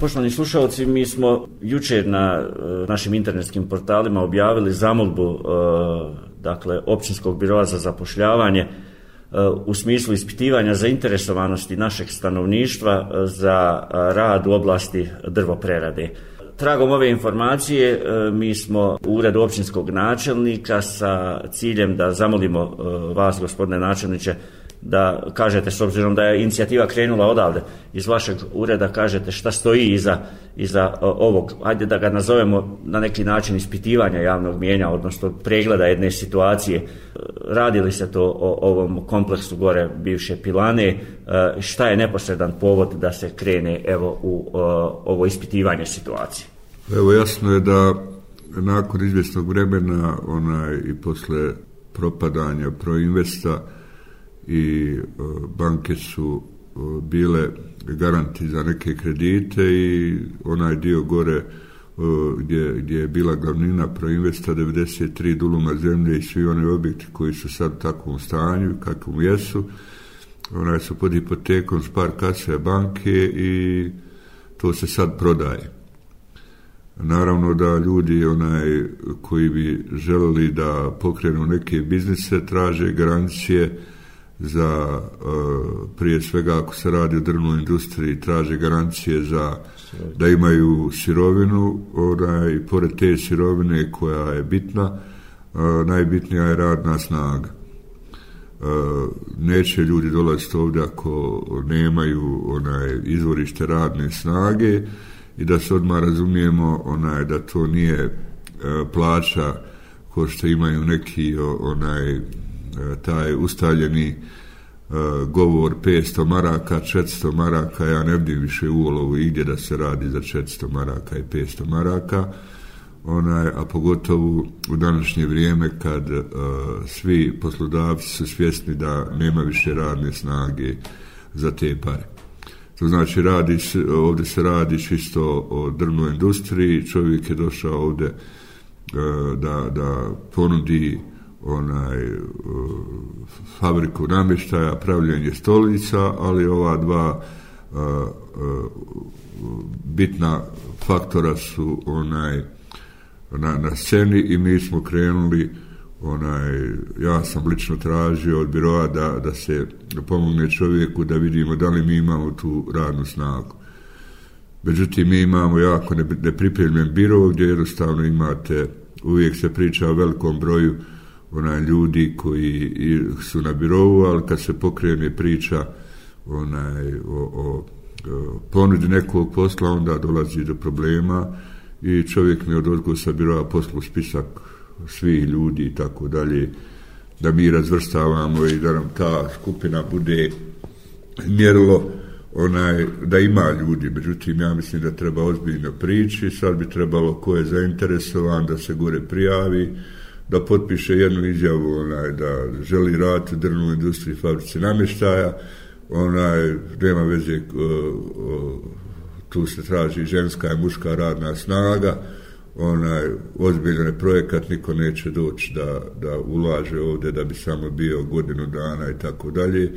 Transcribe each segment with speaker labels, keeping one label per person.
Speaker 1: Poštovani slušalci, mi smo jučer na e, našim internetskim portalima objavili zamolbu e, dakle, općinskog biroa za zapošljavanje e, u smislu ispitivanja zainteresovanosti našeg stanovništva za rad u oblasti drvoprerade. Tragom ove informacije mi smo u uredu općinskog načelnika sa ciljem da zamolimo vas, gospodine načelniče, da kažete, s obzirom da je inicijativa krenula odavde iz vašeg ureda, kažete šta stoji iza, iza ovog, ajde da ga nazovemo na neki način ispitivanja javnog mijenja, odnosno pregleda jedne situacije. E, Radili se to o ovom kompleksu gore bivše pilane, e, šta je neposredan povod da se krene evo u ovo ispitivanje situacije?
Speaker 2: Evo jasno je da nakon izvjesnog vremena onaj i posle propadanja proinvesta i e, banke su e, bile garanti za neke kredite i onaj dio gore e, gdje, gdje je bila glavnina proinvesta 93 duluma zemlje i svi oni objekti koji su sad u takvom stanju kakvom jesu onaj su pod hipotekom s par kase banke i to se sad prodaje. Naravno da ljudi onaj koji bi želeli da pokrenu neke biznise traže garancije za e, prije svega ako se radi o drvnoj industriji traže garancije za da imaju sirovinu onaj, pored te sirovine koja je bitna e, najbitnija je radna snaga. E, neće ljudi dolaziti ovdje ako nemaju onaj izvorište radne snage i da se odmah razumijemo onaj da to nije e, plaća ko što imaju neki onaj E, taj ustaljeni e, govor 500 maraka, 400 maraka, ja ne vidim više u olovu igdje da se radi za 400 maraka i 500 maraka, onaj, a pogotovo u današnje vrijeme kad uh, svi poslodavci su svjesni da nema više radne snage za te pare. To znači, radi, ovdje se radi čisto o drvnoj industriji, čovjek je došao ovdje uh, da, da ponudi uh, onaj e, fabriku namještaja, pravljenje stolica, ali ova dva uh, uh, bitna faktora su onaj na, na sceni i mi smo krenuli onaj, ja sam lično tražio od biroa da, da se pomogne čovjeku da vidimo da li mi imamo tu radnu snagu. Međutim, mi imamo jako nepripremljen biro gdje jednostavno imate, uvijek se priča o velikom broju uh, onaj ljudi koji su na birovu, ali kad se pokrene priča onaj, o, o, o ponudi nekog posla, onda dolazi do problema i čovjek mi od odgovor sa birova poslu spisak svih ljudi i tako dalje, da mi razvrstavamo i da nam ta skupina bude mjerilo onaj, da ima ljudi, međutim ja mislim da treba ozbiljno prići, sad bi trebalo ko je zainteresovan da se gore prijavi, da potpiše jednu izjavu onaj, da želi rad u drvnoj industriji fabrici namještaja, onaj, nema veze, o, o, tu se traži ženska i muška radna snaga, onaj, ozbiljan je projekat, niko neće doći da, da ulaže ovdje da bi samo bio godinu dana i tako dalje,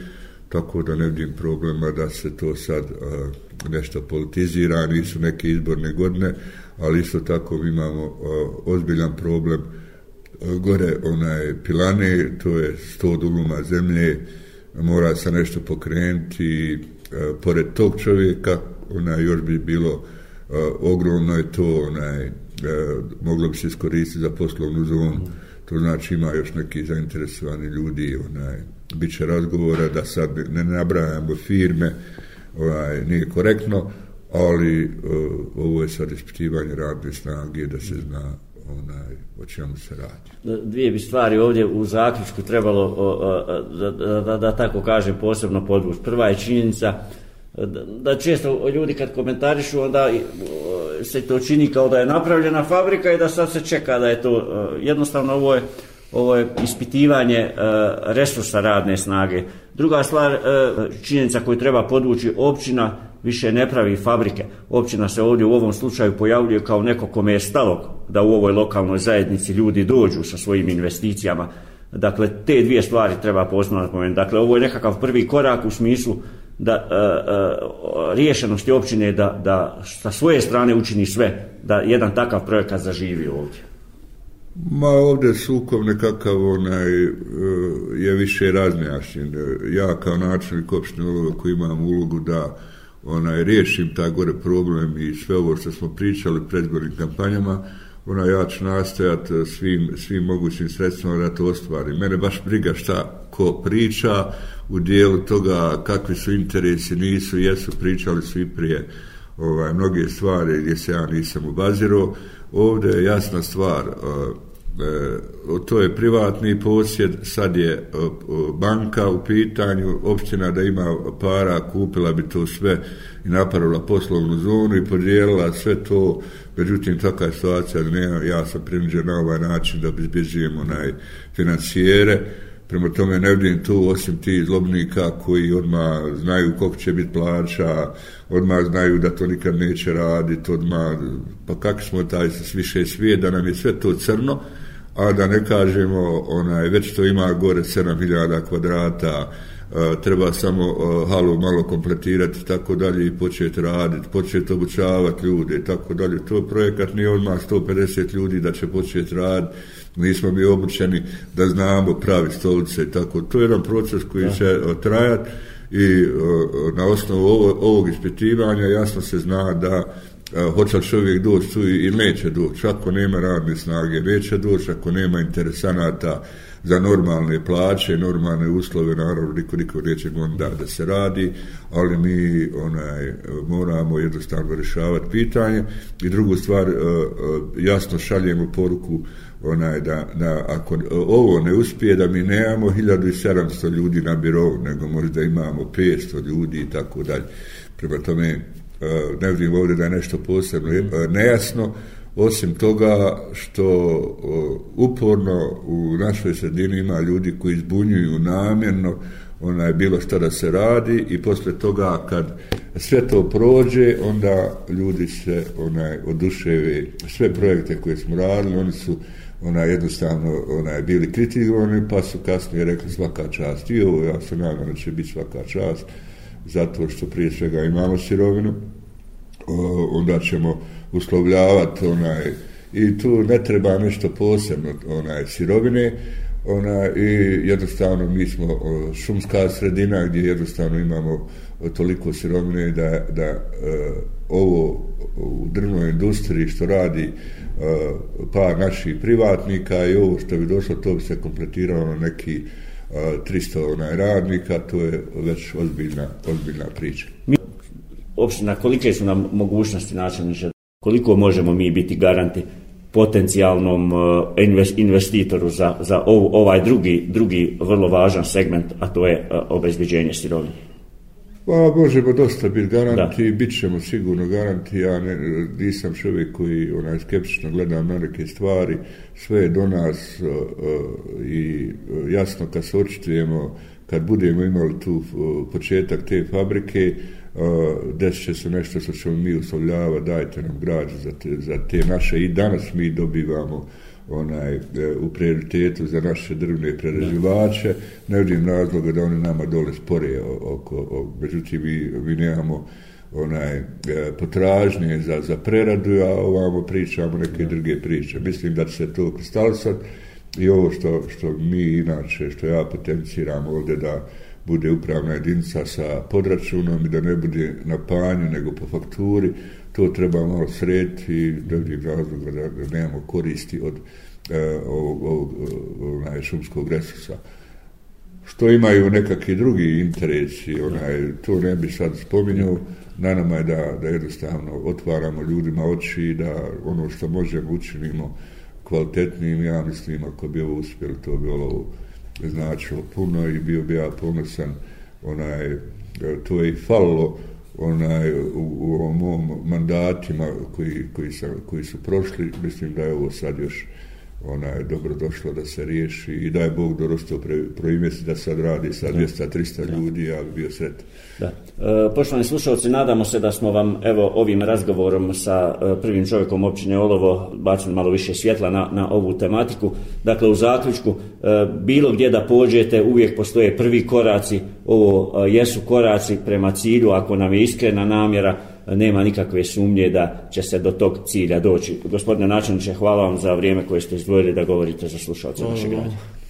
Speaker 2: tako da ne vidim problema da se to sad a, nešto politizira, nisu neke izborne godine, ali isto tako imamo a, ozbiljan problem gore onaj pilane, to je 100 duguma zemlje, mora se nešto pokrenuti, e, pored tog čovjeka, onaj još bi bilo e, ogromno je to, onaj, e, moglo bi se iskoristiti za poslovnu zonu, to znači ima još neki zainteresovani ljudi, onaj, bit će razgovora da sad ne nabrajamo firme, ovaj, nije korektno, ali ovo je sad ispitivanje radne snage da se zna onaj, o čemu se radi.
Speaker 1: Dvije bi stvari ovdje u zaključku trebalo, da, da, da, da tako kažem, posebno podvući. Prva je činjenica da, da često ljudi kad komentarišu, onda se to čini kao da je napravljena fabrika i da sad se čeka da je to jednostavno ovo je ovo je ispitivanje e, resursa radne snage. Druga stvar, e, činjenica koju treba podvući, općina više ne pravi fabrike. Općina se ovdje u ovom slučaju pojavljuje kao neko kome je stalo da u ovoj lokalnoj zajednici ljudi dođu sa svojim investicijama. Dakle, te dvije stvari treba posebno napomenuti. Dakle, ovo je nekakav prvi korak u smislu da e, e, riješenosti općine da, da sa svoje strane učini sve da jedan takav projekat zaživi ovdje?
Speaker 2: Ma ovdje sukob nekakav onaj, e, je više raznejašnjen. Ja kao načelnik opštine koji imam ulogu da onaj, riješim taj gore problem i sve ovo što smo pričali predgornim kampanjama, ona ja ću nastojat e, svim, svim mogućim sredstvima da to ostvari. Mene baš briga šta ko priča u dijelu toga kakvi su interesi, nisu, jesu, pričali su i prije ovaj, mnoge stvari gdje se ja nisam obazirao. Ovdje je jasna stvar, uh, E, to je privatni posjed, sad je e, e, banka u pitanju, općina da ima para, kupila bi to sve i napravila poslovnu zonu i podijelila sve to, međutim takva je situacija, ne, ja sam prinuđen na ovaj način da bezbeđujem onaj financijere, prema tome ne vidim tu osim ti zlobnika koji odma znaju koliko će biti plaća, odma znaju da to nikad neće raditi, odma pa kako smo taj više svijet, da nam je sve to crno, a da ne kažemo, onaj, već to ima gore 7000 kvadrata, treba samo halu malo kompletirati tako dalje i početi raditi, početi obučavati ljude tako dalje. To projekat nije odmah 150 ljudi da će početi raditi, nismo mi obučeni da znamo pravi stolice i tako. To je jedan proces koji će trajati i na osnovu ovog ispitivanja jasno se zna da hoće li čovjek doći tu i neće doći. Ako nema radne snage, neće doći. Ako nema interesanata za normalne plaće, normalne uslove, naravno niko, niko neće onda da se radi, ali mi onaj, moramo jednostavno rješavati pitanje. I drugu stvar, e, e, jasno šaljemo poruku onaj da, da ako ovo ne uspije da mi nemamo 1700 ljudi na birovu, nego možda imamo 500 ljudi i tako dalje. Prema tome, E, ne vidim ovdje da je nešto posebno e, nejasno, osim toga što uporno u našoj sredini ima ljudi koji izbunjuju namjerno ona je bilo što da se radi i posle toga kad sve to prođe onda ljudi se onaj oduševe sve projekte koje smo radili oni su ona jednostavno ona bili kritikovani pa su kasnije rekli svaka čast i ovo ja se nadam da će biti svaka čast zato što prije svega imamo sirovinu onda ćemo uslovljavati onaj i tu ne treba nešto posebno onaj sirovine ona i jednostavno mi smo šumska sredina gdje jednostavno imamo toliko sirovine da, da uh, ovo u drvnoj industriji što radi uh, pa naših privatnika i ovo što bi došlo to bi se kompletiralo na neki e, 300 onaj radnika to je već ozbiljna, ozbiljna priča.
Speaker 1: Opština, kolike su nam mogućnosti načelniče, koliko možemo mi biti garanti potencijalnom uh, investitoru za, za ovaj drugi, drugi vrlo važan segment, a to je uh, obezbeđenje sirovine.
Speaker 2: Pa možemo dosta biti garanti, da. bit ćemo sigurno garanti, ja ne, nisam čovjek koji onaj skeptično gleda na neke stvari, sve je do nas uh, uh, i uh, jasno kad se očitujemo, kad budemo imali tu uh, početak te fabrike, desit će se nešto što ćemo mi uslovljavati, dajte nam građu za te, za te naše. I danas mi dobivamo onaj e, u prioritetu za naše drvne prerađivače. Ne vidim razloga da oni nama dole spore oko, oko međutim mi, mi nemamo onaj e, potražnje za, za preradu a ovamo pričamo neke druge priče. Mislim da će se to kristalisati i ovo što, što mi inače što ja potenciram ovdje da bude upravna jedinica sa podračunom i da ne bude na panju nego po fakturi, to treba malo srediti i da vidim razloga da, da nemamo koristi od e, ovog, ovog, onaj, šumskog resursa. Što imaju nekakvi drugi interesi, onaj, to ne bi sad spominjao, na nama je da, da jednostavno otvaramo ljudima oči da ono što možemo učinimo kvalitetnim, ja mislim, ako bi ovo uspjeli, to bi ovo značilo puno i bio bi ja ponosan onaj, e, to je i falilo onaj, u, u ovom mom mandatima koji, koji, sam, koji su prošli, mislim da je ovo sad još ona je dobro došlo da se riješi i daj Bog da rosto proimesti da sad radi sa 200-300 ljudi, ja bi bio sret.
Speaker 1: Da. E, poštovani slušalci, nadamo se da smo vam evo ovim razgovorom sa e, prvim čovjekom općine Olovo bacili malo više svjetla na, na ovu tematiku. Dakle, u zaključku, e, bilo gdje da pođete, uvijek postoje prvi koraci, ovo e, jesu koraci prema cilju, ako nam je iskrena namjera, nema nikakve sumnje da će se do tog cilja doći. Gospodine načelniče, hvala vam za vrijeme koje ste izdvojili da govorite za slušalce našeg građana.